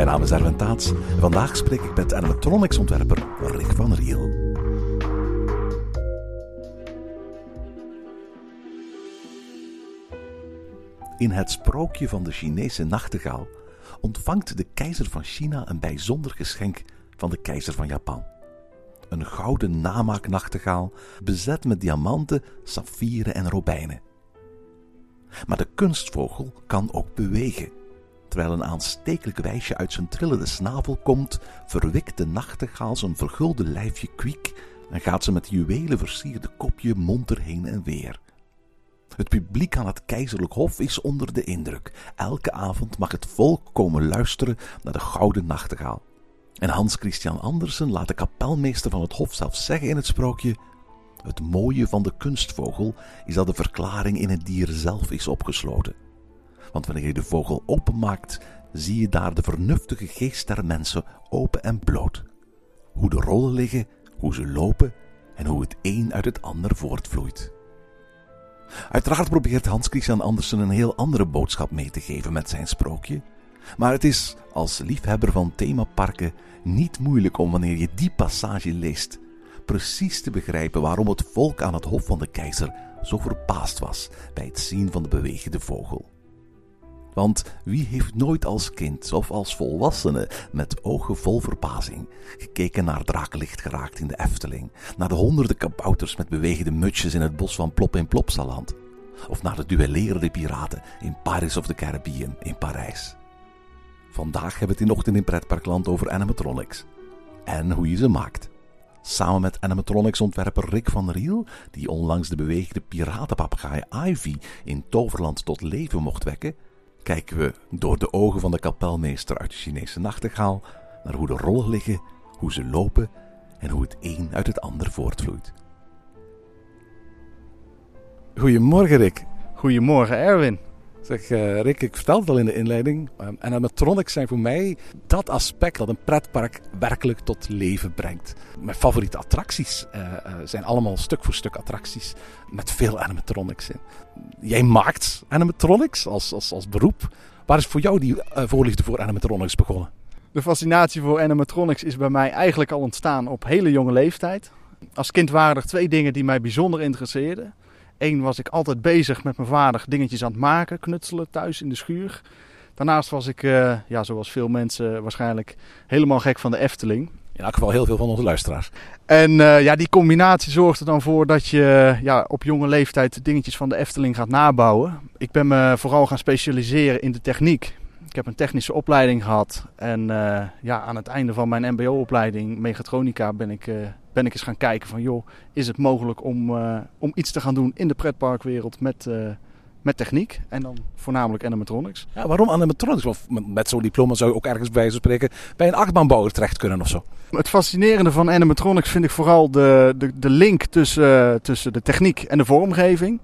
Mijn naam is Erwin Taats en vandaag spreek ik met animatronics ontwerper Rick van Riel. In het sprookje van de Chinese nachtegaal ontvangt de keizer van China een bijzonder geschenk van de keizer van Japan. Een gouden namaaknachtegaal bezet met diamanten, saffieren en robijnen. Maar de kunstvogel kan ook bewegen. Terwijl een aanstekelijk wijsje uit zijn trillende snavel komt, verwikt de nachtegaal zijn vergulde lijfje kwiek en gaat ze met juwelen versierde kopje monter heen en weer. Het publiek aan het keizerlijk hof is onder de indruk. Elke avond mag het volk komen luisteren naar de gouden nachtegaal. En Hans Christian Andersen laat de kapelmeester van het hof zelf zeggen in het sprookje: Het mooie van de kunstvogel is dat de verklaring in het dier zelf is opgesloten. Want wanneer je de vogel openmaakt, zie je daar de vernuftige geest der mensen open en bloot. Hoe de rollen liggen, hoe ze lopen en hoe het een uit het ander voortvloeit. Uiteraard probeert Hans Christian Andersen een heel andere boodschap mee te geven met zijn sprookje. Maar het is als liefhebber van themaparken niet moeilijk om wanneer je die passage leest, precies te begrijpen waarom het volk aan het hof van de keizer zo verbaasd was bij het zien van de bewegende vogel. Want wie heeft nooit als kind of als volwassene met ogen vol verbazing gekeken naar drakenlicht geraakt in de Efteling, naar de honderden kabouters met bewegende mutsjes in het bos van Plop in Plopsaland, of naar de duellerende piraten in Pirates of the Caribbean in Parijs? Vandaag hebben we het in Ochtend in Pretparkland over animatronics en hoe je ze maakt. Samen met animatronics-ontwerper Rick van Riel, die onlangs de bewegende piratenpapegaai Ivy in Toverland tot leven mocht wekken, kijken we door de ogen van de kapelmeester uit de Chinese nachtegaal naar hoe de rollen liggen, hoe ze lopen en hoe het een uit het ander voortvloeit. Goedemorgen Rick. Goedemorgen Erwin. Zeg uh, Rick, ik vertelde het al in de inleiding. Um, animatronics zijn voor mij dat aspect dat een pretpark werkelijk tot leven brengt. Mijn favoriete attracties uh, uh, zijn allemaal stuk voor stuk attracties met veel animatronics in. Jij maakt animatronics als, als, als beroep. Waar is voor jou die voorliefde voor animatronics begonnen? De fascinatie voor animatronics is bij mij eigenlijk al ontstaan op hele jonge leeftijd. Als kind waren er twee dingen die mij bijzonder interesseerden. Eén was ik altijd bezig met mijn vader dingetjes aan het maken, knutselen thuis in de schuur. Daarnaast was ik, uh, ja, zoals veel mensen waarschijnlijk, helemaal gek van de Efteling. In elk geval heel veel van onze luisteraars. En uh, ja, die combinatie zorgt er dan voor dat je ja, op jonge leeftijd dingetjes van de Efteling gaat nabouwen. Ik ben me vooral gaan specialiseren in de techniek. Ik heb een technische opleiding gehad. En uh, ja, aan het einde van mijn MBO-opleiding, mechatronica, ben ik ben ik eens gaan kijken van joh, is het mogelijk om, uh, om iets te gaan doen in de pretparkwereld met, met techniek en dan voornamelijk animatronics. Ja, waarom animatronics? Of met zo'n diploma zou je ook ergens bij spreken bij een achtbaanbouwer terecht kunnen of zo? Het fascinerende van animatronics vind ik vooral de, de, de link tussen, tussen de techniek en de vormgeving.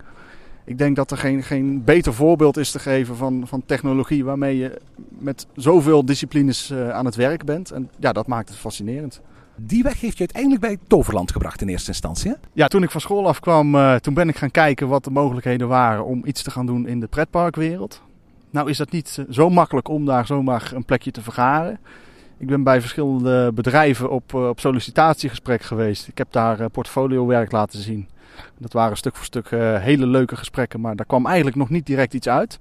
Ik denk dat er geen, geen beter voorbeeld is te geven van, van technologie waarmee je met zoveel disciplines uh, aan het werk bent. En ja, dat maakt het fascinerend. Die weg heeft je uiteindelijk bij Toverland gebracht in eerste instantie. Hè? Ja, toen ik van school afkwam, uh, toen ben ik gaan kijken wat de mogelijkheden waren om iets te gaan doen in de pretparkwereld. Nou is dat niet zo makkelijk om daar zomaar een plekje te vergaren. Ik ben bij verschillende bedrijven op, uh, op sollicitatiegesprek geweest. Ik heb daar uh, portfoliowerk laten zien. Dat waren stuk voor stuk hele leuke gesprekken, maar daar kwam eigenlijk nog niet direct iets uit.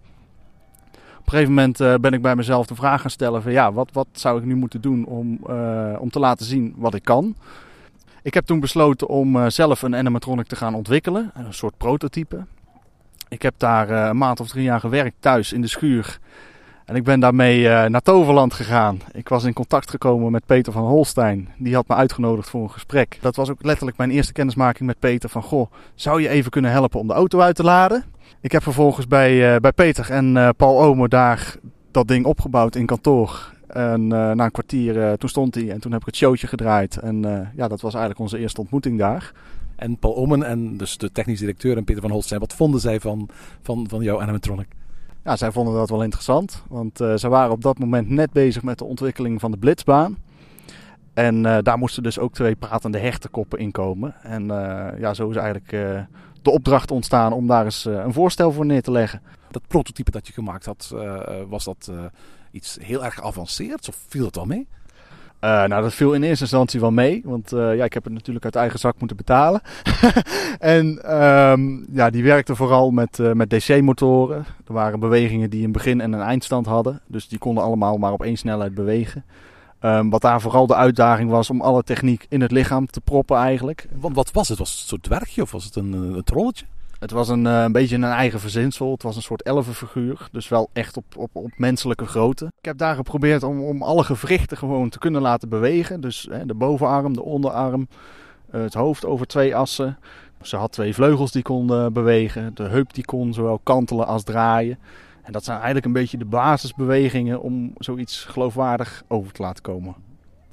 Op een gegeven moment uh, ben ik bij mezelf de vraag gaan stellen van ja, wat, wat zou ik nu moeten doen om, uh, om te laten zien wat ik kan. Ik heb toen besloten om zelf een animatronic te gaan ontwikkelen, een soort prototype. Ik heb daar een maand of drie jaar gewerkt thuis in de schuur. En ik ben daarmee naar Toverland gegaan. Ik was in contact gekomen met Peter van Holstein. Die had me uitgenodigd voor een gesprek. Dat was ook letterlijk mijn eerste kennismaking met Peter van... Goh, zou je even kunnen helpen om de auto uit te laden? Ik heb vervolgens bij, uh, bij Peter en uh, Paul Omer daar dat ding opgebouwd in kantoor. En eh, na een kwartier, eh, toen stond hij en toen heb ik het showtje gedraaid. En eh, ja, dat was eigenlijk onze eerste ontmoeting daar. En Paul Omen en dus de technisch directeur en Peter van Holstein, wat vonden zij van, van, van jouw animatronic? Ja, zij vonden dat wel interessant, want eh, ze waren op dat moment net bezig met de ontwikkeling van de blitzbaan. En eh, daar moesten dus ook twee pratende hertenkoppen in komen. En eh, ja, zo is eigenlijk de opdracht ontstaan om daar eens een voorstel voor neer te leggen. Dat prototype dat je gemaakt had, was dat iets heel erg geavanceerd of viel het wel mee? Eh, nou, dat viel in eerste instantie wel mee, want eh, ja, ik heb het natuurlijk uit eigen zak moeten betalen. en ehm, ja, die werkte vooral met, eh, met DC-motoren. Er waren bewegingen die een begin- en een eindstand hadden, dus die konden allemaal maar op één snelheid bewegen. Ehm, wat daar vooral de uitdaging was om alle techniek in het lichaam te proppen eigenlijk. Want wat was het? Was het een soort dwergje of was het een, een trolletje? Het was een, eh, een beetje een eigen verzinsel. Het was een soort elfenfiguur. Dus wel echt op, op, op menselijke grootte. Ik heb daar geprobeerd om, om alle gewrichten gewoon te kunnen laten bewegen. Dus hè, de bovenarm, de onderarm, eh, het hoofd over twee assen. Ze had twee vleugels die konden bewegen. De heup die kon zowel kantelen als draaien. En dat zijn eigenlijk een beetje de basisbewegingen om zoiets geloofwaardig over te laten komen.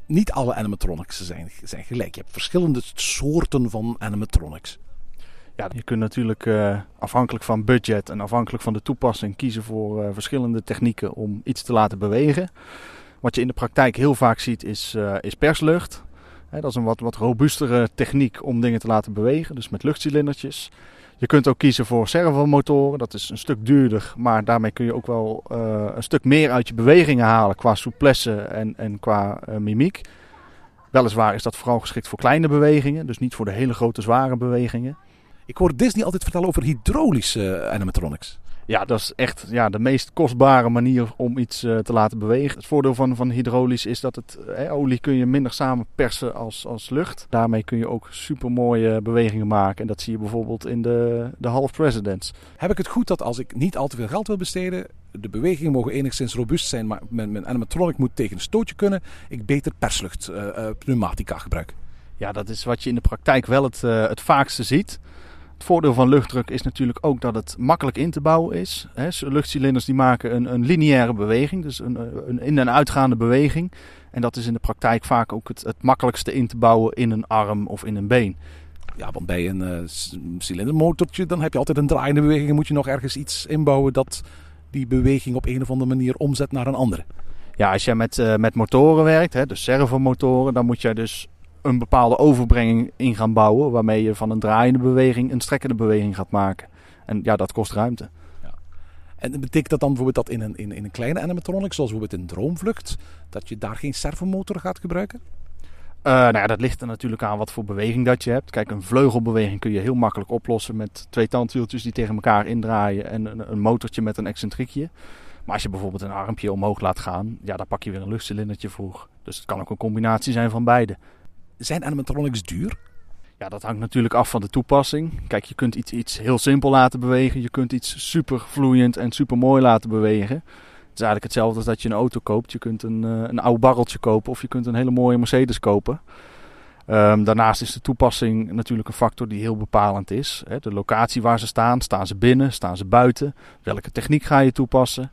Niet alle animatronics zijn, zijn gelijk. Je hebt verschillende soorten van animatronics. Ja, je kunt natuurlijk eh, afhankelijk van budget en afhankelijk van de toepassing kiezen voor eh, verschillende technieken om iets te laten bewegen. Wat je in de praktijk heel vaak ziet is, eh, is perslucht. Dat is een wat, wat robuustere techniek om dingen te laten bewegen, dus met luchtcilindertjes. Je kunt ook kiezen voor servomotoren, dat is een stuk duurder, maar daarmee kun je ook wel een stuk meer uit je bewegingen halen qua souplesse en, en qua mimiek. Weliswaar is dat vooral geschikt voor kleine bewegingen, dus niet voor de hele grote zware bewegingen. Ik hoor Disney altijd vertellen over hydraulische animatronics. Ja, dat is echt ja, de meest kostbare manier om iets eh, te laten bewegen. Het voordeel van, van hydraulisch is dat het eh, olie kun je minder samen persen als, als lucht. Daarmee kun je ook super mooie bewegingen maken. En dat zie je bijvoorbeeld in de, de Half Presidents. Heb ik het goed dat als ik niet al te veel geld wil besteden, de bewegingen mogen enigszins robuust zijn, maar mijn, mijn animatronic moet tegen een stootje kunnen, ik beter perslucht, eh, eh, pneumatica gebruik? Ja, dat is wat je in de praktijk wel het, eh, het vaakste ziet. Het voordeel van luchtdruk is natuurlijk ook dat het makkelijk in te bouwen is. Luchtcilinders die maken een, een lineaire beweging, dus een, een in- en uitgaande beweging. En dat is in de praktijk vaak ook het, het makkelijkste in te bouwen in een arm of in een been. Ja, want bij een eh, c- cilindermotortje dan heb je altijd een draaiende beweging en moet je nog ergens iets inbouwen dat die beweging op een of andere manier omzet naar een andere. Ja, als jij met, eh, met motoren werkt, hè, dus servomotoren, dan moet jij dus een bepaalde overbrenging in gaan bouwen. Waarmee je van een draaiende beweging een strekkende beweging gaat maken. En ja, dat kost ruimte. En betekent dat dan bijvoorbeeld dat in een, in, in een kleine animatronic, zoals bijvoorbeeld in Droomvlucht, dat je daar geen servomotor gaat gebruiken? Eh, nou ja, dat ligt er natuurlijk aan wat voor beweging dat je hebt. Kijk, een vleugelbeweging kun je heel makkelijk oplossen met twee tandwieltjes die tegen elkaar indraaien en een, een motortje met een excentriekje. Maar als je bijvoorbeeld een armpje omhoog laat gaan, ja, dan pak je weer een luchtcilindertje voor. Dus het kan ook een combinatie zijn van beide. Zijn animatronics duur? Ja, dat hangt natuurlijk af van de toepassing. Kijk, je kunt iets, iets heel simpel laten bewegen. Je kunt iets super vloeiend en super mooi laten bewegen. Het is eigenlijk hetzelfde als dat je een auto koopt. Je kunt een, eh, een oud barreltje kopen of je kunt een hele mooie Mercedes kopen. Ehm, daarnaast is de toepassing natuurlijk een factor die heel bepalend is. De locatie waar ze staan, staan ze binnen, staan ze buiten? Welke techniek ga je toepassen?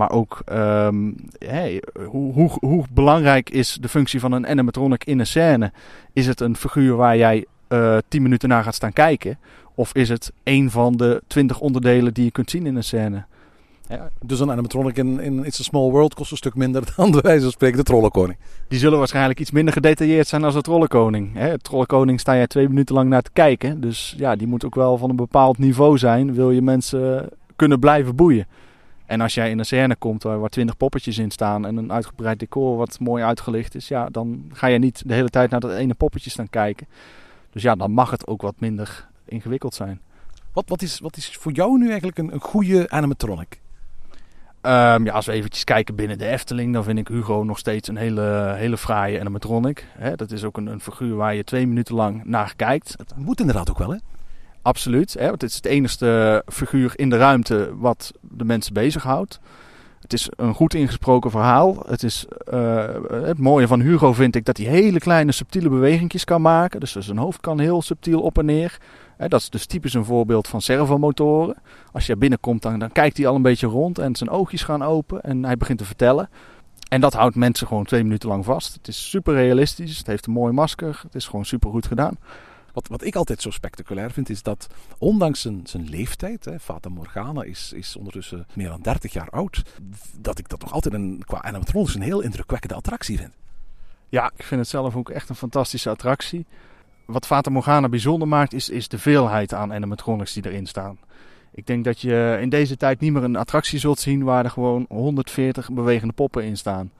Maar ook ehm, hey, hoe, hoe, hoe belangrijk is de functie van een animatronic in een scène? Is het een figuur waar jij eh 10 minuten naar gaat staan kijken? Of is het een van de 20 onderdelen die je kunt zien in een scène? Dus een animatronic in, in It's a Small World kost een stuk minder dan bij wijze van spreken de Trollenkoning. Die zullen waarschijnlijk iets minder gedetailleerd zijn als de Trollenkoning. Hè, Trollenkoning sta jij twee minuten lang naar te kijken. Dus ja, die moet ook wel van een bepaald niveau zijn. Wil je mensen kunnen blijven boeien. En als jij in een scène komt waar, waar 20 poppetjes in staan en een uitgebreid decor wat mooi uitgelicht is, ja, dan ga je niet de hele tijd naar dat ene poppetje staan kijken. Dus ja, dan mag het ook wat minder ingewikkeld zijn. Wat, wat, is, wat is voor jou nu eigenlijk een, een goede animatronic? Ehm, ja, als we eventjes kijken binnen de Efteling, dan vind ik Hugo nog steeds een hele, hele fraaie animatronic. Dat is ook een, een figuur waar je twee minuten lang naar kijkt. Het- Moet inderdaad ook wel, hè? Absoluut, hè, want het is het enige figuur in de ruimte wat de mensen bezighoudt. Het is een goed ingesproken verhaal. Het, is, eh, het mooie van Hugo vind ik dat hij hele kleine subtiele bewegingjes kan maken. Dus zijn hoofd kan heel subtiel op en neer. Hè, dat is dus typisch een voorbeeld van servomotoren. Als je binnenkomt, dan, dan kijkt hij al een beetje rond en zijn oogjes gaan open en hij begint te vertellen. En dat houdt mensen gewoon twee minuten lang vast. Het is super realistisch, het heeft een mooi masker, het is gewoon super goed gedaan. Wat, wat ik altijd zo spectaculair vind, is dat ondanks zijn, zijn leeftijd, hè, Fata Morgana is, is ondertussen meer dan 30 jaar oud, dat ik dat nog altijd een, qua animatronics een heel indrukwekkende attractie vind. Ja, ik vind het zelf ook echt een fantastische attractie. Wat Fata Morgana bijzonder maakt, is, is de veelheid aan animatronics die erin staan. Ik denk dat je in deze tijd niet meer een attractie zult zien waar er gewoon 140 bewegende poppen in staan.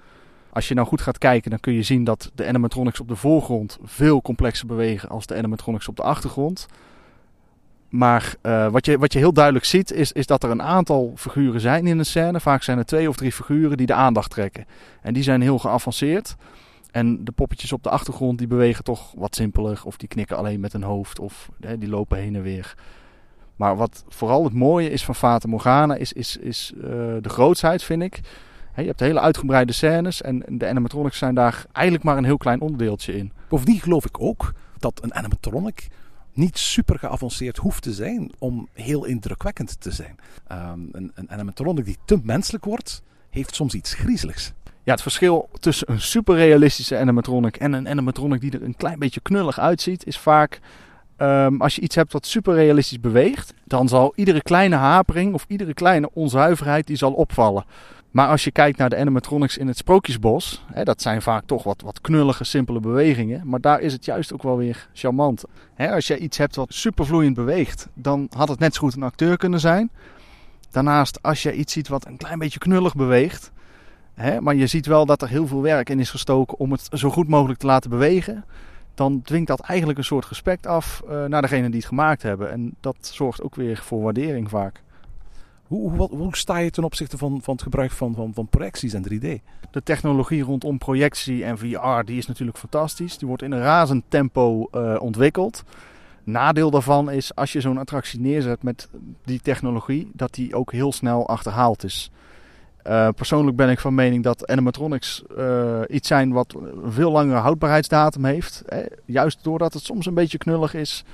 Als je nou goed gaat kijken, dan kun je zien dat de animatronics op de voorgrond veel complexer bewegen als de animatronics op de achtergrond. Maar uh, wat, je, wat je heel duidelijk ziet, is, is dat er een aantal figuren zijn in een scène. Vaak zijn er twee of drie figuren die de aandacht trekken. En die zijn heel geavanceerd. En de poppetjes op de achtergrond die bewegen toch wat simpeler. Of die knikken alleen met een hoofd. Of hè, die lopen heen en weer. Maar wat vooral het mooie is van Fata Morgana is, is, is uh, de grootsheid, vind ik. Je hebt hele uitgebreide scènes en de animatronics zijn daar eigenlijk maar een heel klein onderdeeltje in. Bovendien geloof ik ook dat een animatronic niet super geavanceerd hoeft te zijn om heel indrukwekkend te zijn. Um, een, een animatronic die te menselijk wordt, heeft soms iets griezeligs. Ja, het verschil tussen een superrealistische animatronic en een animatronic die er een klein beetje knullig uitziet, is vaak um, als je iets hebt wat superrealistisch beweegt, dan zal iedere kleine hapering of iedere kleine onzuiverheid die zal opvallen. Maar als je kijkt naar de animatronics in het Sprookjesbos, hè, dat zijn vaak toch wat, wat knullige, simpele bewegingen. Maar daar is het juist ook wel weer charmant. Hè, als je iets hebt wat supervloeiend beweegt, dan had het net zo goed een acteur kunnen zijn. Daarnaast, als je iets ziet wat een klein beetje knullig beweegt, hè, maar je ziet wel dat er heel veel werk in is gestoken om het zo goed mogelijk te laten bewegen. Dan dwingt dat eigenlijk een soort respect af uh, naar degene die het gemaakt hebben. En dat zorgt ook weer voor waardering vaak. Hoe, hoe, hoe, sta je ten opzichte van, van het gebruik van, van, van projecties en 3D? De technologie rondom projectie en VR die is natuurlijk fantastisch. Die wordt in een razend tempo uh, ontwikkeld. Nadeel daarvan is als je zo'n attractie neerzet met die technologie, dat die ook heel snel achterhaald is. Uh, persoonlijk ben ik van mening dat animatronics uh, iets zijn wat een veel langere houdbaarheidsdatum heeft. Hè? Juist doordat het soms een beetje knullig is.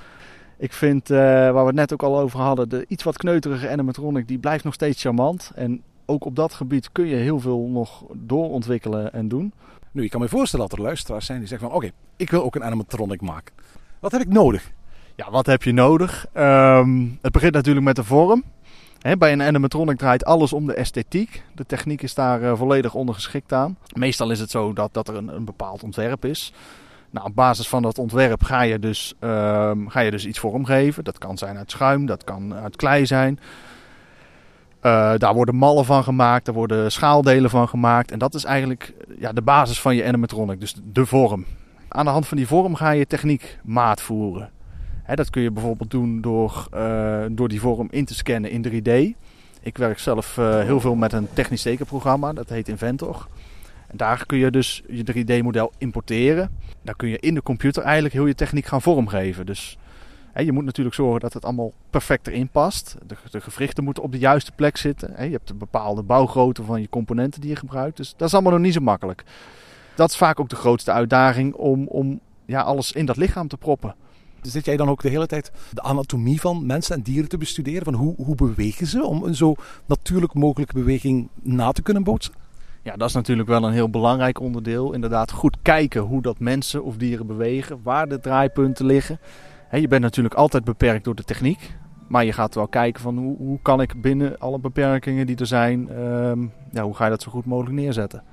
Ik vind, uh, waar we het net ook al over hadden, de iets wat kneuterige animatronic, die blijft nog steeds charmant. En ook op dat gebied kun je heel veel nog doorontwikkelen en doen. Nu, ik kan me voorstellen dat er luisteraars zijn die zeggen van, oké, okay, ik wil ook een animatronic maken. Wat heb ik nodig? Ja, wat heb je nodig? Um, het begint natuurlijk met de vorm. He, bij een animatronic draait alles om de esthetiek. De techniek is daar uh, volledig ondergeschikt aan. Meestal is het zo dat, dat er een, een bepaald ontwerp is. Nou, op basis van dat ontwerp ga je, dus, uh, ga je dus iets vormgeven. Dat kan zijn uit schuim, dat kan uit klei zijn. Uh, daar worden mallen van gemaakt, daar worden schaaldelen van gemaakt. En dat is eigenlijk ja, de basis van je animatronic, dus de vorm. Aan de hand van die vorm ga je techniek maatvoeren. Hè, dat kun je bijvoorbeeld doen door, uh, door die vorm in te scannen in 3D. Ik werk zelf heel veel met een technisch tekenprogramma, dat heet Inventor. En daar kun je dus je 3D-model importeren. Dan kun je in de computer eigenlijk heel je techniek gaan vormgeven. Dus hè, je moet natuurlijk zorgen dat het allemaal perfect erin past. De, gewrichten moeten op de juiste plek zitten. Hè. Je hebt een bepaalde bouwgrootte van je componenten die je gebruikt. Dus dat is allemaal nog niet zo makkelijk. Dat is vaak ook de grootste uitdaging om, om ja, alles in dat lichaam te proppen. Zit jij dan ook de hele tijd de anatomie van mensen en dieren te bestuderen? Van hoe, hoe bewegen ze om een zo natuurlijk mogelijke beweging na te kunnen bootsen? Ja, dat is natuurlijk wel een heel belangrijk onderdeel. Inderdaad, goed kijken hoe dat mensen of dieren bewegen, waar de draaipunten liggen. je bent natuurlijk altijd beperkt door de techniek. Maar je gaat wel kijken van hoe, hoe kan ik binnen alle beperkingen die er zijn, um, ja, hoe ga je dat zo goed mogelijk neerzetten.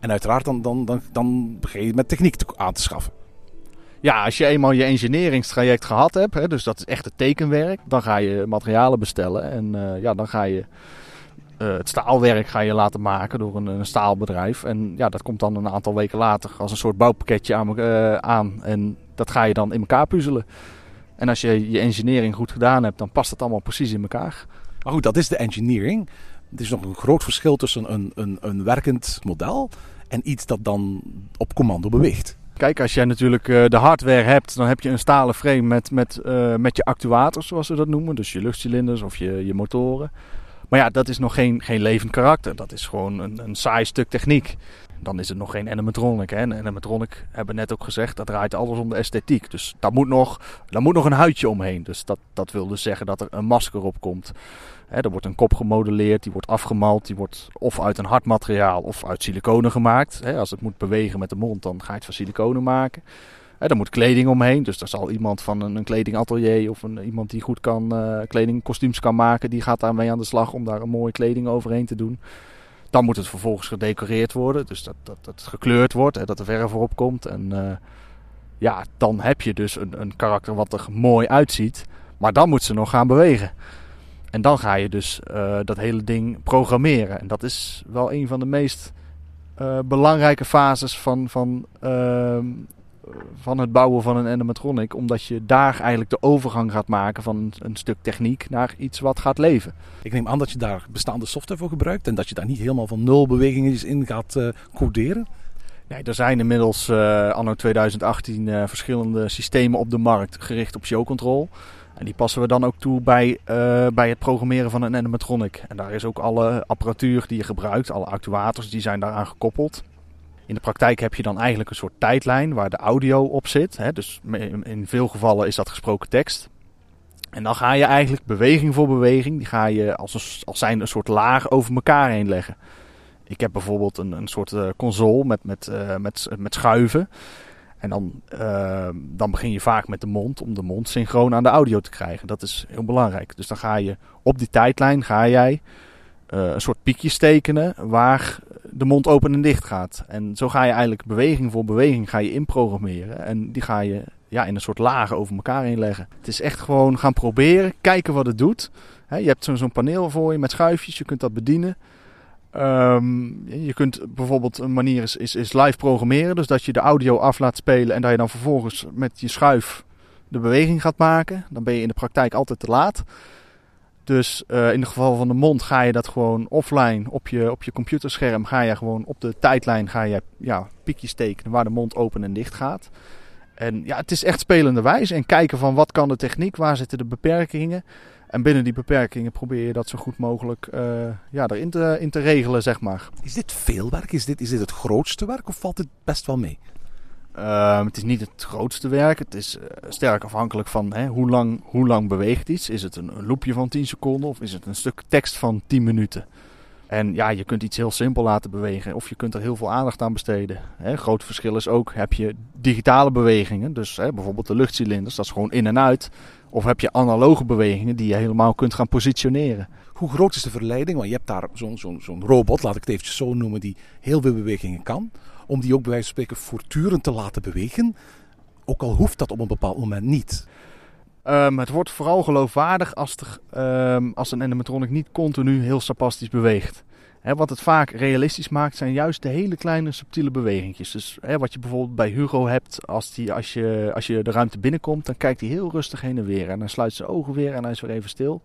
En uiteraard dan, dan, dan, dan begin je met techniek aan te schaffen. Ja, als je eenmaal je engineeringstraject gehad hebt, hè, dus dat is echt het tekenwerk, dan ga je materialen bestellen en uh, ja, dan ga je uh, het staalwerk ga je laten maken door een, een, staalbedrijf. En ja, dat komt dan een aantal weken later als een soort bouwpakketje aan, uh, aan. En dat ga je dan in elkaar puzzelen. En als je je engineering goed gedaan hebt, dan past het allemaal precies in elkaar. Maar goed, dat is de engineering. Er is nog een groot verschil tussen een, een, een werkend model en iets dat dan op commando beweegt. Kijk, als jij natuurlijk uh, de hardware hebt, dan heb je een stalen frame met, met, uh, met je actuators, zoals we dat noemen. Dus je luchtcilinders of je, je motoren. Maar ja, dat is nog geen, geen levend karakter. Dat is gewoon een, een saai stuk techniek. Dan is het nog geen animatronic. Hè? En animatronic, hebben net ook gezegd, dat draait alles om de esthetiek. Dus daar moet nog, daar moet nog een huidje omheen. Dus dat, dat wil dus zeggen dat er een masker op komt. Hè, er wordt een kop gemodelleerd, die wordt afgemald. Die wordt of uit een hard materiaal of uit siliconen gemaakt. Hè, als het moet bewegen met de mond, dan ga je het van siliconen maken. Daar moet kleding omheen. Dus daar zal iemand van een, een kledingatelier of een, iemand die goed kan, eh kleding, kostuums kan maken, die gaat daarmee aan de slag om daar een mooie kleding overheen te doen. Dan moet het vervolgens gedecoreerd worden. Dus dat, dat, dat het gekleurd wordt, hè, dat er verf erop komt. En eh, ja, dan heb je dus een, een karakter wat er mooi uitziet. Maar dan moet ze nog gaan bewegen. En dan ga je dus eh, dat hele ding programmeren. En dat is wel een van de meest belangrijke fases van, van, ehm, van het bouwen van een animatronic. Omdat je daar eigenlijk de overgang gaat maken van een, stuk techniek naar iets wat gaat leven. Ik neem aan dat je daar bestaande software voor gebruikt en dat je daar niet helemaal van nul bewegingen in gaat eh, coderen. Nee, er zijn inmiddels eh, anno 2018 eh, verschillende systemen op de markt gericht op show control. En die passen we dan ook toe bij, bij het programmeren van een animatronic. En daar is ook alle apparatuur die je gebruikt, alle actuators, die zijn daaraan gekoppeld. In de praktijk heb je dan eigenlijk een soort tijdlijn waar de audio op zit. Hè? Dus in veel gevallen is dat gesproken tekst. En dan ga je eigenlijk beweging voor beweging, die ga je als, een, als zijn een soort laag over elkaar heen leggen. Ik heb bijvoorbeeld een, een soort eh, console met, met, eh, met, met schuiven. En dan, eh, dan begin je vaak met de mond om de mond synchroon aan de audio te krijgen. Dat is heel belangrijk. Dus dan ga je op die tijdlijn ga jij een soort piekjes tekenen waar de mond open en dicht gaat. En zo ga je eigenlijk beweging voor beweging ga je inprogrammeren. En die ga je ja, in een soort lagen over elkaar heen leggen. Het is echt gewoon gaan proberen, kijken wat het doet. Je hebt zo- zo'n paneel voor je met schuifjes, je kunt dat bedienen. Ehm, je kunt bijvoorbeeld een manier is, is, is live programmeren. Dus dat je de audio af laat spelen en dat je dan vervolgens met je schuif de beweging gaat maken. Dan ben je in de praktijk altijd te laat. Dus eh, in het geval van de mond ga je dat gewoon offline op je, op je computerscherm. Ga je gewoon op de tijdlijn ga je, ja, piekjes tekenen waar de mond open en dicht gaat. En ja, het is echt spelende wijze. En kijken van wat kan de techniek, waar zitten de beperkingen. En binnen die beperkingen probeer je dat zo goed mogelijk eh, ja, erin te, in te regelen, zeg maar. Is dit veel werk? Is dit, is dit het grootste werk of valt het best wel mee? Ehm, het is niet het grootste werk. Het is eh, sterk afhankelijk van hè, hoe, lang, hoe lang beweegt iets. Is het een, een loopje van 10 seconden of is het een stuk tekst van 10 minuten? En ja, je kunt iets heel simpel laten bewegen of je kunt er heel veel aandacht aan besteden. Hè, groot verschil is ook, heb je digitale bewegingen, dus hè, bijvoorbeeld de luchtcilinders, dat is gewoon in en uit. Of heb je analoge bewegingen die je helemaal kunt gaan positioneren. Hoe groot is de verleiding? Want je hebt daar zo'n zo'n robot, laat ik het eventjes zo noemen, die heel veel bewegingen kan. Om die ook bij wijze van spreken voortdurend te laten bewegen. Ook al hoeft dat op een bepaald moment niet. Ehm, het wordt vooral geloofwaardig als, er, ehm, als een animatronic niet continu heel sapastisch beweegt. Wat het vaak realistisch maakt zijn juist de hele kleine subtiele bewegingjes. Dus wat je bijvoorbeeld bij Hugo hebt, als, die, als, je, als je de ruimte binnenkomt, dan kijkt hij heel rustig heen en weer. En dan sluit zijn ogen weer en hij is weer even stil.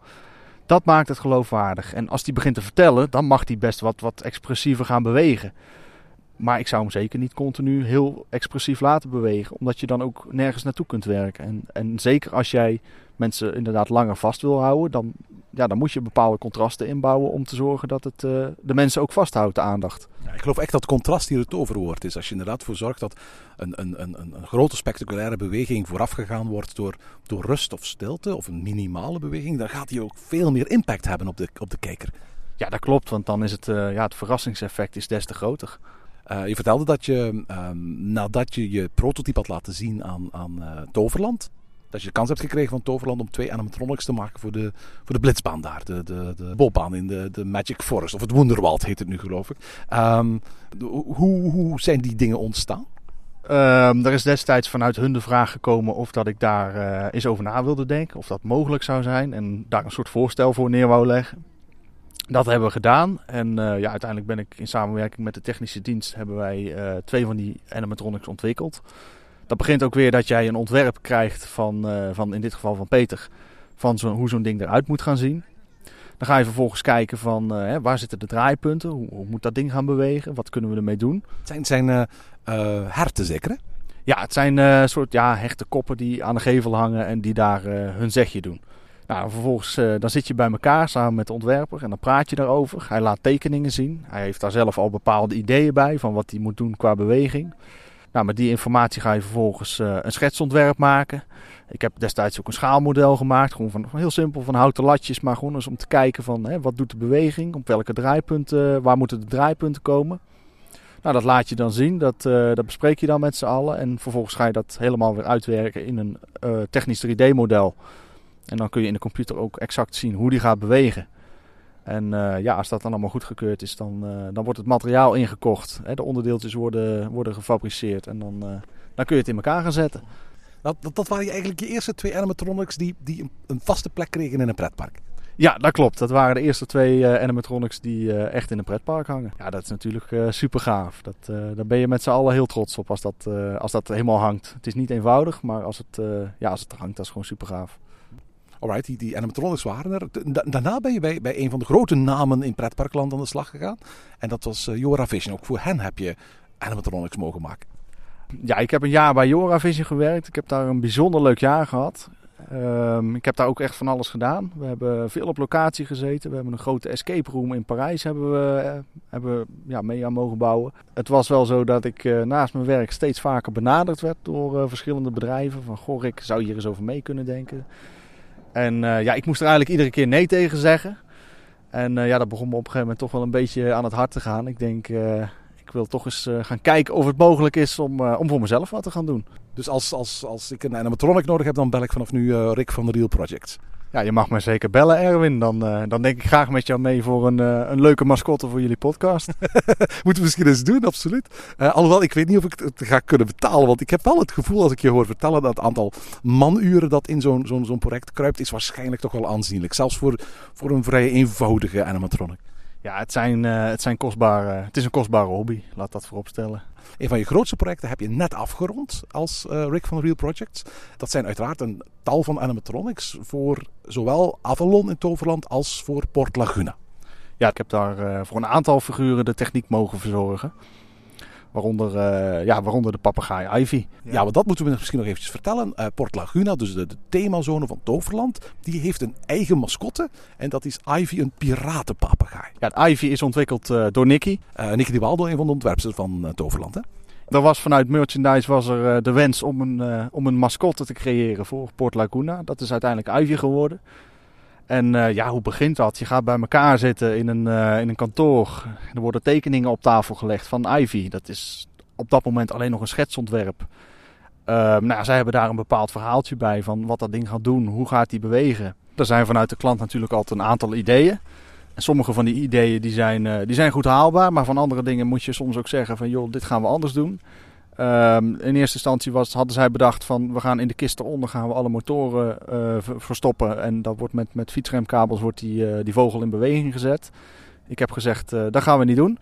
Dat maakt het geloofwaardig. En als hij begint te vertellen, dan mag hij best wat, wat expressiever gaan bewegen. Maar ik zou hem zeker niet continu heel expressief laten bewegen, omdat je dan ook nergens naartoe kunt werken. En, en zeker als jij mensen inderdaad langer vast wil houden, dan, ja, dan moet je bepaalde contrasten inbouwen om te zorgen dat het eh, de mensen ook vasthoudt, de aandacht. Ja, ik geloof echt dat contrast hier het toverwoord is. Als je inderdaad voor zorgt dat een, een, een, een een grote spectaculaire beweging voorafgegaan wordt door, door rust of stilte, of een minimale beweging, dan gaat die ook veel meer impact hebben op de, op de kijker. Ja, dat klopt, want dan is het, eh, ja, het verrassingseffect is des te groter. Eh, je vertelde dat je, ehm, nadat je je prototype had laten zien aan, aan eh, Toverland, dat je de kans hebt gekregen van Toverland om twee animatronics te maken voor de, voor de blitzbaan daar. De, de, de bolbaan in de, de Magic Forest, of het Wonderwald heet het nu geloof ik. Ehm, hoe, hoe zijn die dingen ontstaan? Ehm, er is destijds vanuit hun de vraag gekomen of dat ik daar eh, eens over na wilde denken. Of dat mogelijk zou zijn. En daar een soort voorstel voor neer wou leggen. Dat hebben we gedaan. En eh, ja, uiteindelijk ben ik in samenwerking met de technische dienst... hebben wij eh, twee van die animatronics ontwikkeld. Dat begint ook weer dat jij een ontwerp krijgt van, eh, van in dit geval van Peter... van zo, hoe zo'n ding eruit moet gaan zien. Dan ga je vervolgens kijken van hè, waar zitten de draaipunten? Hoe, hoe moet dat ding gaan bewegen? Wat kunnen we ermee doen? Het zijn, zijn herten zeker hè? Ja, het zijn soort ja, hechte koppen die aan de gevel hangen en die daar hun zegje doen. Nou, vervolgens uh, dan zit je bij elkaar samen met de ontwerper en dan praat je daarover. Hij laat tekeningen zien. Hij heeft daar zelf al bepaalde ideeën bij van wat hij moet doen qua beweging. Nou, met die informatie ga je vervolgens uh, een schetsontwerp maken. Ik heb destijds ook een schaalmodel gemaakt. Gewoon van, heel simpel, van houten latjes. Maar gewoon eens om te kijken van hè, wat doet de beweging? Op welke draaipunten, waar moeten de draaipunten komen? Nou, dat laat je dan zien. Dat, dat bespreek je dan met z'n allen. En vervolgens ga je dat helemaal weer uitwerken in een technisch 3D-model. En dan kun je in de computer ook exact zien hoe die gaat bewegen. En uh, ja, als dat dan allemaal goedgekeurd is, dan, dan wordt het materiaal ingekocht. Hè, de onderdeeltjes worden, worden gefabriceerd. En dan, dan kun je het in elkaar gaan zetten. Dat, dat, dat waren eigenlijk je eerste twee animatronics die, die een, een vaste plek kregen in een pretpark. Ja, dat klopt. Dat waren de eerste twee animatronics die echt in een pretpark hangen. Ja, dat is natuurlijk super gaaf. Dat, daar ben je met z'n allen heel trots op als dat, als dat helemaal hangt. Het is niet eenvoudig, maar als het, ja, als het hangt, dat is gewoon super gaaf. Alright, die, die animatronics waren er. Daarna ben je bij, bij een van de grote namen in pretparkland aan de slag gegaan. En dat was Jora Vision. Ook voor hen heb je animatronics mogen maken. Ja, ik heb een jaar bij Jora Vision gewerkt. Ik heb daar een bijzonder leuk jaar gehad. Um, ik heb daar ook echt van alles gedaan. We hebben veel op locatie gezeten. We hebben een grote escape room in Parijs hebben we, uh, hebben, ja, mee aan mogen bouwen. Het was wel zo dat ik uh, naast mijn werk steeds vaker benaderd werd door uh, verschillende bedrijven. Van goh, ik zou hier eens over mee kunnen denken. En ja, ik moest er eigenlijk iedere keer nee tegen zeggen. En ja, dat begon me op een gegeven moment toch wel een beetje aan het hart te gaan. Ik denk, ik wil toch eens gaan kijken of het mogelijk is om, om voor mezelf wat te gaan doen. Dus als, als, als ik een animatronic nodig heb, dan bel ik vanaf nu Rick van de Real Project. Ja, je mag me zeker bellen, Erwin. Dan, uh, dan denk ik graag met jou mee voor een, uh, een leuke mascotte voor jullie podcast. Moeten we misschien eens doen, absoluut. alhoewel, ik weet niet of ik het ga kunnen betalen. Want ik heb wel het gevoel, als ik je hoor vertellen, dat het aantal manuren dat in zo'n zo'n zo'n project kruipt, is waarschijnlijk toch wel aanzienlijk. Zelfs voor, voor een vrij eenvoudige animatronic. Ja, het, zijn, het, zijn kostbare, het is een kostbare hobby, laat dat voorop stellen. Een van je grootste projecten heb je net afgerond als uh, Rick van Real Projects. Dat zijn uiteraard een tal van animatronics voor zowel Avalon in Toverland als voor Port Laguna. Ja, ik heb daar uh, voor een aantal figuren de techniek mogen verzorgen. Waaronder, uh, ja, waaronder de papegaai Ivy. Ja, ja, maar dat moeten we misschien nog eventjes vertellen. Uh, Port Laguna, dus de, de, themazone van Toverland, die heeft een eigen mascotte. En dat is Ivy, een piratenpapegaai. Ja, Ivy is ontwikkeld uh, door Nicky. Nicky Di Waldo, een van de ontwerpers van Toverland, hè? Er was vanuit merchandise was er de wens om een, om een mascotte te creëren voor Port Laguna. Dat is uiteindelijk Ivy geworden. En uh, ja, hoe begint dat? Je gaat bij elkaar zitten in een, uh, in een kantoor. Er worden tekeningen op tafel gelegd van Ivy. Dat is op dat moment alleen nog een schetsontwerp. Uh, nou, zij hebben daar een bepaald verhaaltje bij van wat dat ding gaat doen, hoe gaat die bewegen. Er zijn vanuit de klant natuurlijk altijd een aantal ideeën. En sommige van die ideeën die zijn, die zijn goed haalbaar, maar van andere dingen moet je soms ook zeggen van joh, dit gaan we anders doen. Um, in eerste instantie was, hadden zij bedacht van we gaan in de kist eronder gaan we alle motoren uh, verstoppen. En dat wordt met, met fietsremkabels wordt die, uh, die vogel in beweging gezet. Ik heb gezegd uh, dat gaan we niet doen.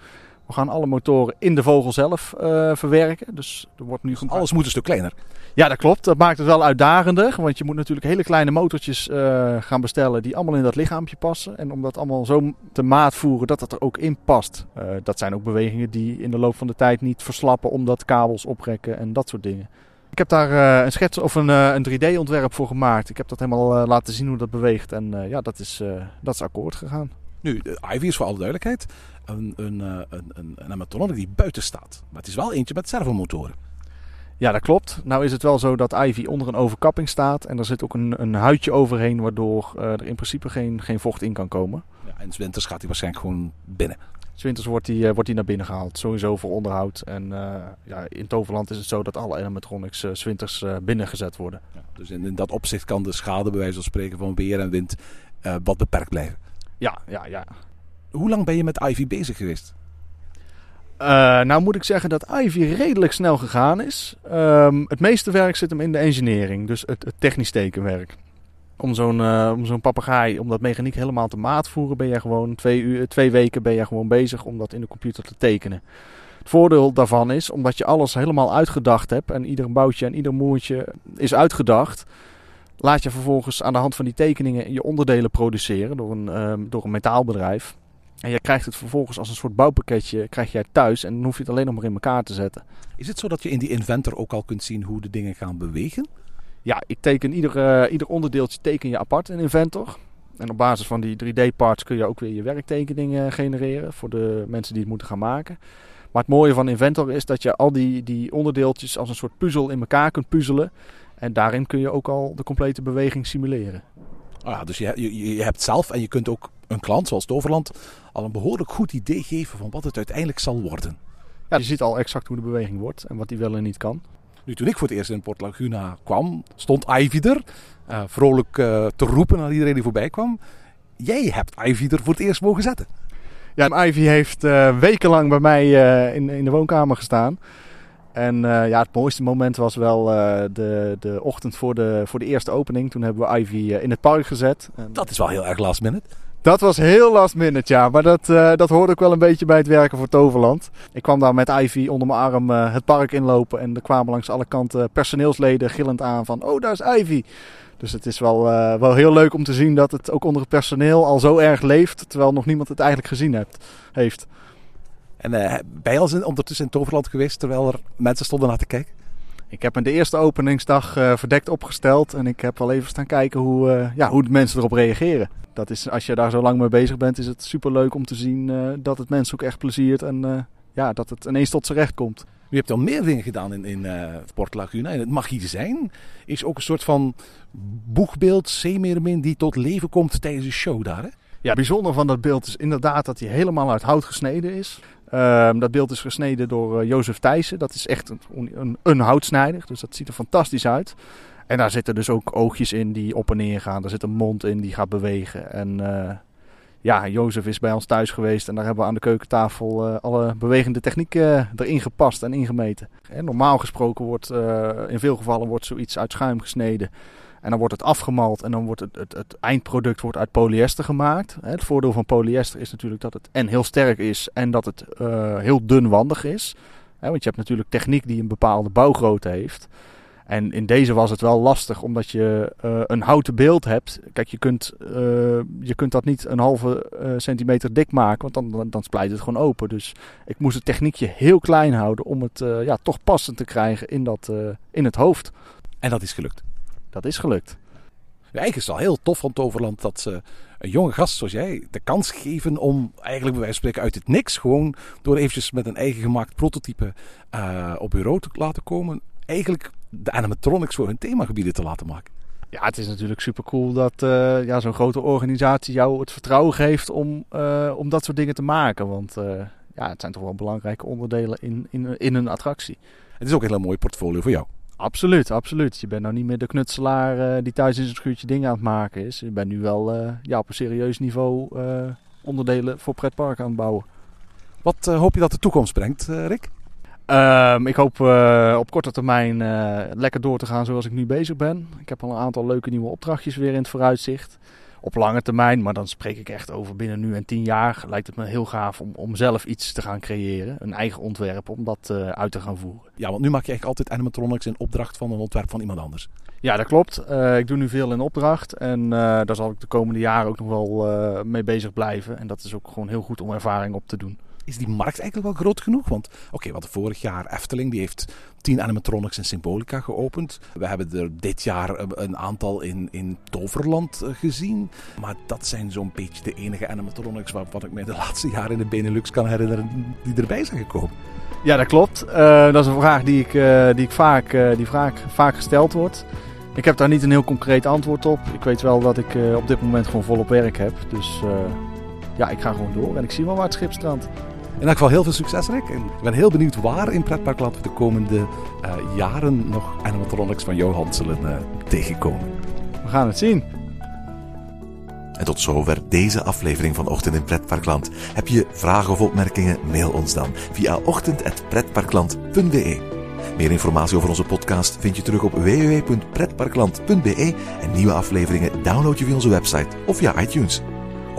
We gaan alle motoren in de vogel zelf verwerken. Dus er wordt nu alles moet een stuk kleiner. Ja, dat klopt. Dat maakt het wel uitdagender. Want je moet natuurlijk hele kleine motortjes uh, gaan bestellen die allemaal in dat lichaampje passen. En om dat allemaal zo te maat voeren dat het er ook in past. Uh, dat zijn ook bewegingen die in de loop van de tijd niet verslappen omdat kabels oprekken en dat soort dingen. Ik heb daar een schets of een, een 3D-ontwerp voor gemaakt. Ik heb dat helemaal laten zien hoe dat beweegt. En ja, dat is, dat is akkoord gegaan. Nu, Ivy is voor alle duidelijkheid een, een, een, een, een animatronic die buiten staat. Maar het is wel eentje met servomotoren. Ja, dat klopt. Nou is het wel zo dat Ivy onder een overkapping staat. En er zit ook een, een huidje overheen, waardoor uh, er in principe geen, geen vocht in kan komen. Ja, en winters gaat hij waarschijnlijk gewoon binnen. Winters wordt hij uh, wordt hij naar binnen gehaald. Sowieso voor onderhoud. En uh, ja, in Toverland is het zo dat alle animatronics uh, winters binnengezet worden. Ja, dus in, in, dat opzicht kan de schade bij wijze van spreken van weer en wind wat beperkt blijven. Ja, ja, ja. Hoe lang ben je met Ivy bezig geweest? Uh, nou moet ik zeggen dat Ivy redelijk snel gegaan is. Um, het meeste werk zit hem in de engineering, dus het, het technisch tekenwerk. Om zo'n uh, om zo'n papegaai, om dat mechaniek helemaal te maatvoeren, ben je gewoon twee, uur, twee weken ben je gewoon bezig om dat in de computer te tekenen. Het voordeel daarvan is, omdat je alles helemaal uitgedacht hebt en ieder boutje en ieder moertje is uitgedacht, laat je vervolgens aan de hand van die tekeningen je onderdelen produceren door een, um, door een metaalbedrijf. En je krijgt het vervolgens als een soort bouwpakketje krijg jij thuis en dan hoef je het alleen nog maar in elkaar te zetten. Is het zo dat je in die inventor ook al kunt zien hoe de dingen gaan bewegen? Ja, ik teken ieder, eh, ieder onderdeeltje teken je apart in Inventor. En op basis van die 3D-parts kun je ook weer je werktekeningen genereren voor de mensen die het moeten gaan maken. Maar het mooie van Inventor is dat je al die, die onderdeeltjes als een soort puzzel in elkaar kunt puzzelen. En daarin kun je ook al de complete beweging simuleren. Ah, dus je, je, je hebt zelf en je kunt ook een klant zoals Toverland al een behoorlijk goed idee geven van wat het uiteindelijk zal worden. Ja, je ziet al exact hoe de beweging wordt en wat die wel en niet kan. Nu, toen ik voor het eerst in Port Laguna kwam, stond Ivy er. eh, vrolijk eh, te roepen naar iedereen die voorbij kwam. Jij hebt Ivy er voor het eerst mogen zetten. Ja, Ivy heeft eh, wekenlang bij mij in, in de woonkamer gestaan. En eh, ja, het mooiste moment was wel eh, de, de ochtend voor de, voor de eerste opening. Toen hebben we Ivy eh, in het park gezet. En Dat is wel heel erg last minute. dat was heel last minute, ja. Maar dat, dat hoorde ook wel een beetje bij het werken voor Toverland. Ik kwam daar met Ivy onder mijn arm het park inlopen. En er kwamen langs alle kanten personeelsleden gillend aan van... Oh, daar is Ivy. Dus het is wel, wel heel leuk om te zien dat het ook onder het personeel al zo erg leeft. Terwijl nog niemand het eigenlijk gezien hebt, heeft. En eh ben je al eens ondertussen in Toverland geweest terwijl er mensen stonden naar te kijken? Ik heb me de eerste openingsdag eh, verdekt opgesteld. En ik heb wel even staan kijken hoe, eh, ja, hoe de mensen erop reageren. Dat is, als je daar zo lang mee bezig bent, is het super leuk om te zien eh, dat het mensen ook echt pleziert. En eh, ja, dat het ineens tot z'n recht komt. U hebt al meer dingen gedaan in, in eh, Port Laguna. En het Magie zijn is ook een soort van boegbeeld, zeemeermin, die tot leven komt tijdens de show daar. Hè? Ja, het bijzonder van dat beeld is inderdaad dat hij helemaal uit hout gesneden is. Ehm, dat beeld is gesneden door uh, Jozef Thijssen. Dat is echt een, een, een, houtsnijder, dus dat ziet er fantastisch uit. En daar zitten dus ook oogjes in die op en neer gaan. Er zit een mond in die gaat bewegen. En uh, ja, Jozef is bij ons thuis geweest en daar hebben we aan de keukentafel uh, alle bewegende technieken erin gepast en ingemeten. En normaal gesproken wordt in veel gevallen wordt zoiets uit schuim gesneden. En dan wordt het afgemald en dan wordt het, het, eindproduct wordt uit polyester gemaakt. Het voordeel van polyester is natuurlijk dat het en heel sterk is en dat het uh, heel dunwandig is. Want je hebt natuurlijk techniek die een bepaalde bouwgrootte heeft. En in deze was het wel lastig omdat je uh, een houten beeld hebt. Kijk, je kunt, uh, je kunt dat niet een halve centimeter dik maken, want dan, dan, dan splijt het gewoon open. Dus ik moest het techniekje heel klein houden om het ja, toch passend te krijgen in, dat, in het hoofd. En dat is gelukt. Dat is gelukt. Ja, eigenlijk is het al heel tof van Toverland dat ze een jonge gast zoals jij de kans geven om eigenlijk bij wijze van spreken uit het niks, gewoon door eventjes met een eigen gemaakt prototype uh, op bureau te laten komen, eigenlijk de animatronics voor hun themagebieden te laten maken. Ja, het is natuurlijk super cool dat uh, ja, zo'n grote organisatie jou het vertrouwen geeft om, uh, om dat soort dingen te maken. Want uh, ja, het zijn toch wel belangrijke onderdelen in, in, in een attractie. Het is ook een heel mooi portfolio voor jou. Absoluut, absoluut. Je bent nou niet meer de knutselaar uh, die thuis in zijn schuurtje dingen aan het maken is. Je bent nu wel uh, ja, op een serieus niveau uh, onderdelen voor pretpark aan het bouwen. Wat hoop je dat de toekomst brengt, Rick? Um, ik hoop op korte termijn lekker door te gaan zoals ik nu bezig ben. Ik heb al een aantal leuke nieuwe opdrachtjes weer in het vooruitzicht. Op lange termijn, maar dan spreek ik echt over binnen nu en tien jaar, lijkt het me heel gaaf om, om zelf iets te gaan creëren. Een eigen ontwerp, om dat uh, uit te gaan voeren. Ja, want nu maak je eigenlijk altijd animatronics in opdracht van een ontwerp van iemand anders. Ja, dat klopt. Uh, ik doe nu veel in opdracht en uh, daar zal ik de komende jaren ook nog wel mee bezig blijven. En dat is ook gewoon heel goed om ervaring op te doen. Is die markt eigenlijk wel groot genoeg? Want oké, okay, wat vorig jaar Efteling, die heeft 10 animatronics in Symbolica geopend. We hebben er dit jaar een aantal in, in Toverland gezien. Maar dat zijn zo'n beetje de enige animatronics waarvan ik me de laatste jaren in de Benelux kan herinneren die erbij zijn gekomen. Ja, dat klopt. Uh, dat is een vraag die, ik, die, ik vaak, die vaak, vaak gesteld wordt. Ik heb daar niet een heel concreet antwoord op. Ik weet wel dat ik op dit moment gewoon volop werk heb. Dus ja, ik ga gewoon door en ik zie wel waar het schip. In elk geval heel veel succes, Rick. En ik ben heel benieuwd waar in Pretparkland we de komende uh, jaren nog animatronics van Johan zullen uh, tegenkomen. We gaan het zien. En tot zover deze aflevering van Ochtend in Pretparkland. Heb je vragen of opmerkingen? Mail ons dan via ochtend.pretparkland.be. Meer informatie over onze podcast vind je terug op www.pretparkland.be en nieuwe afleveringen download je via onze website of via iTunes.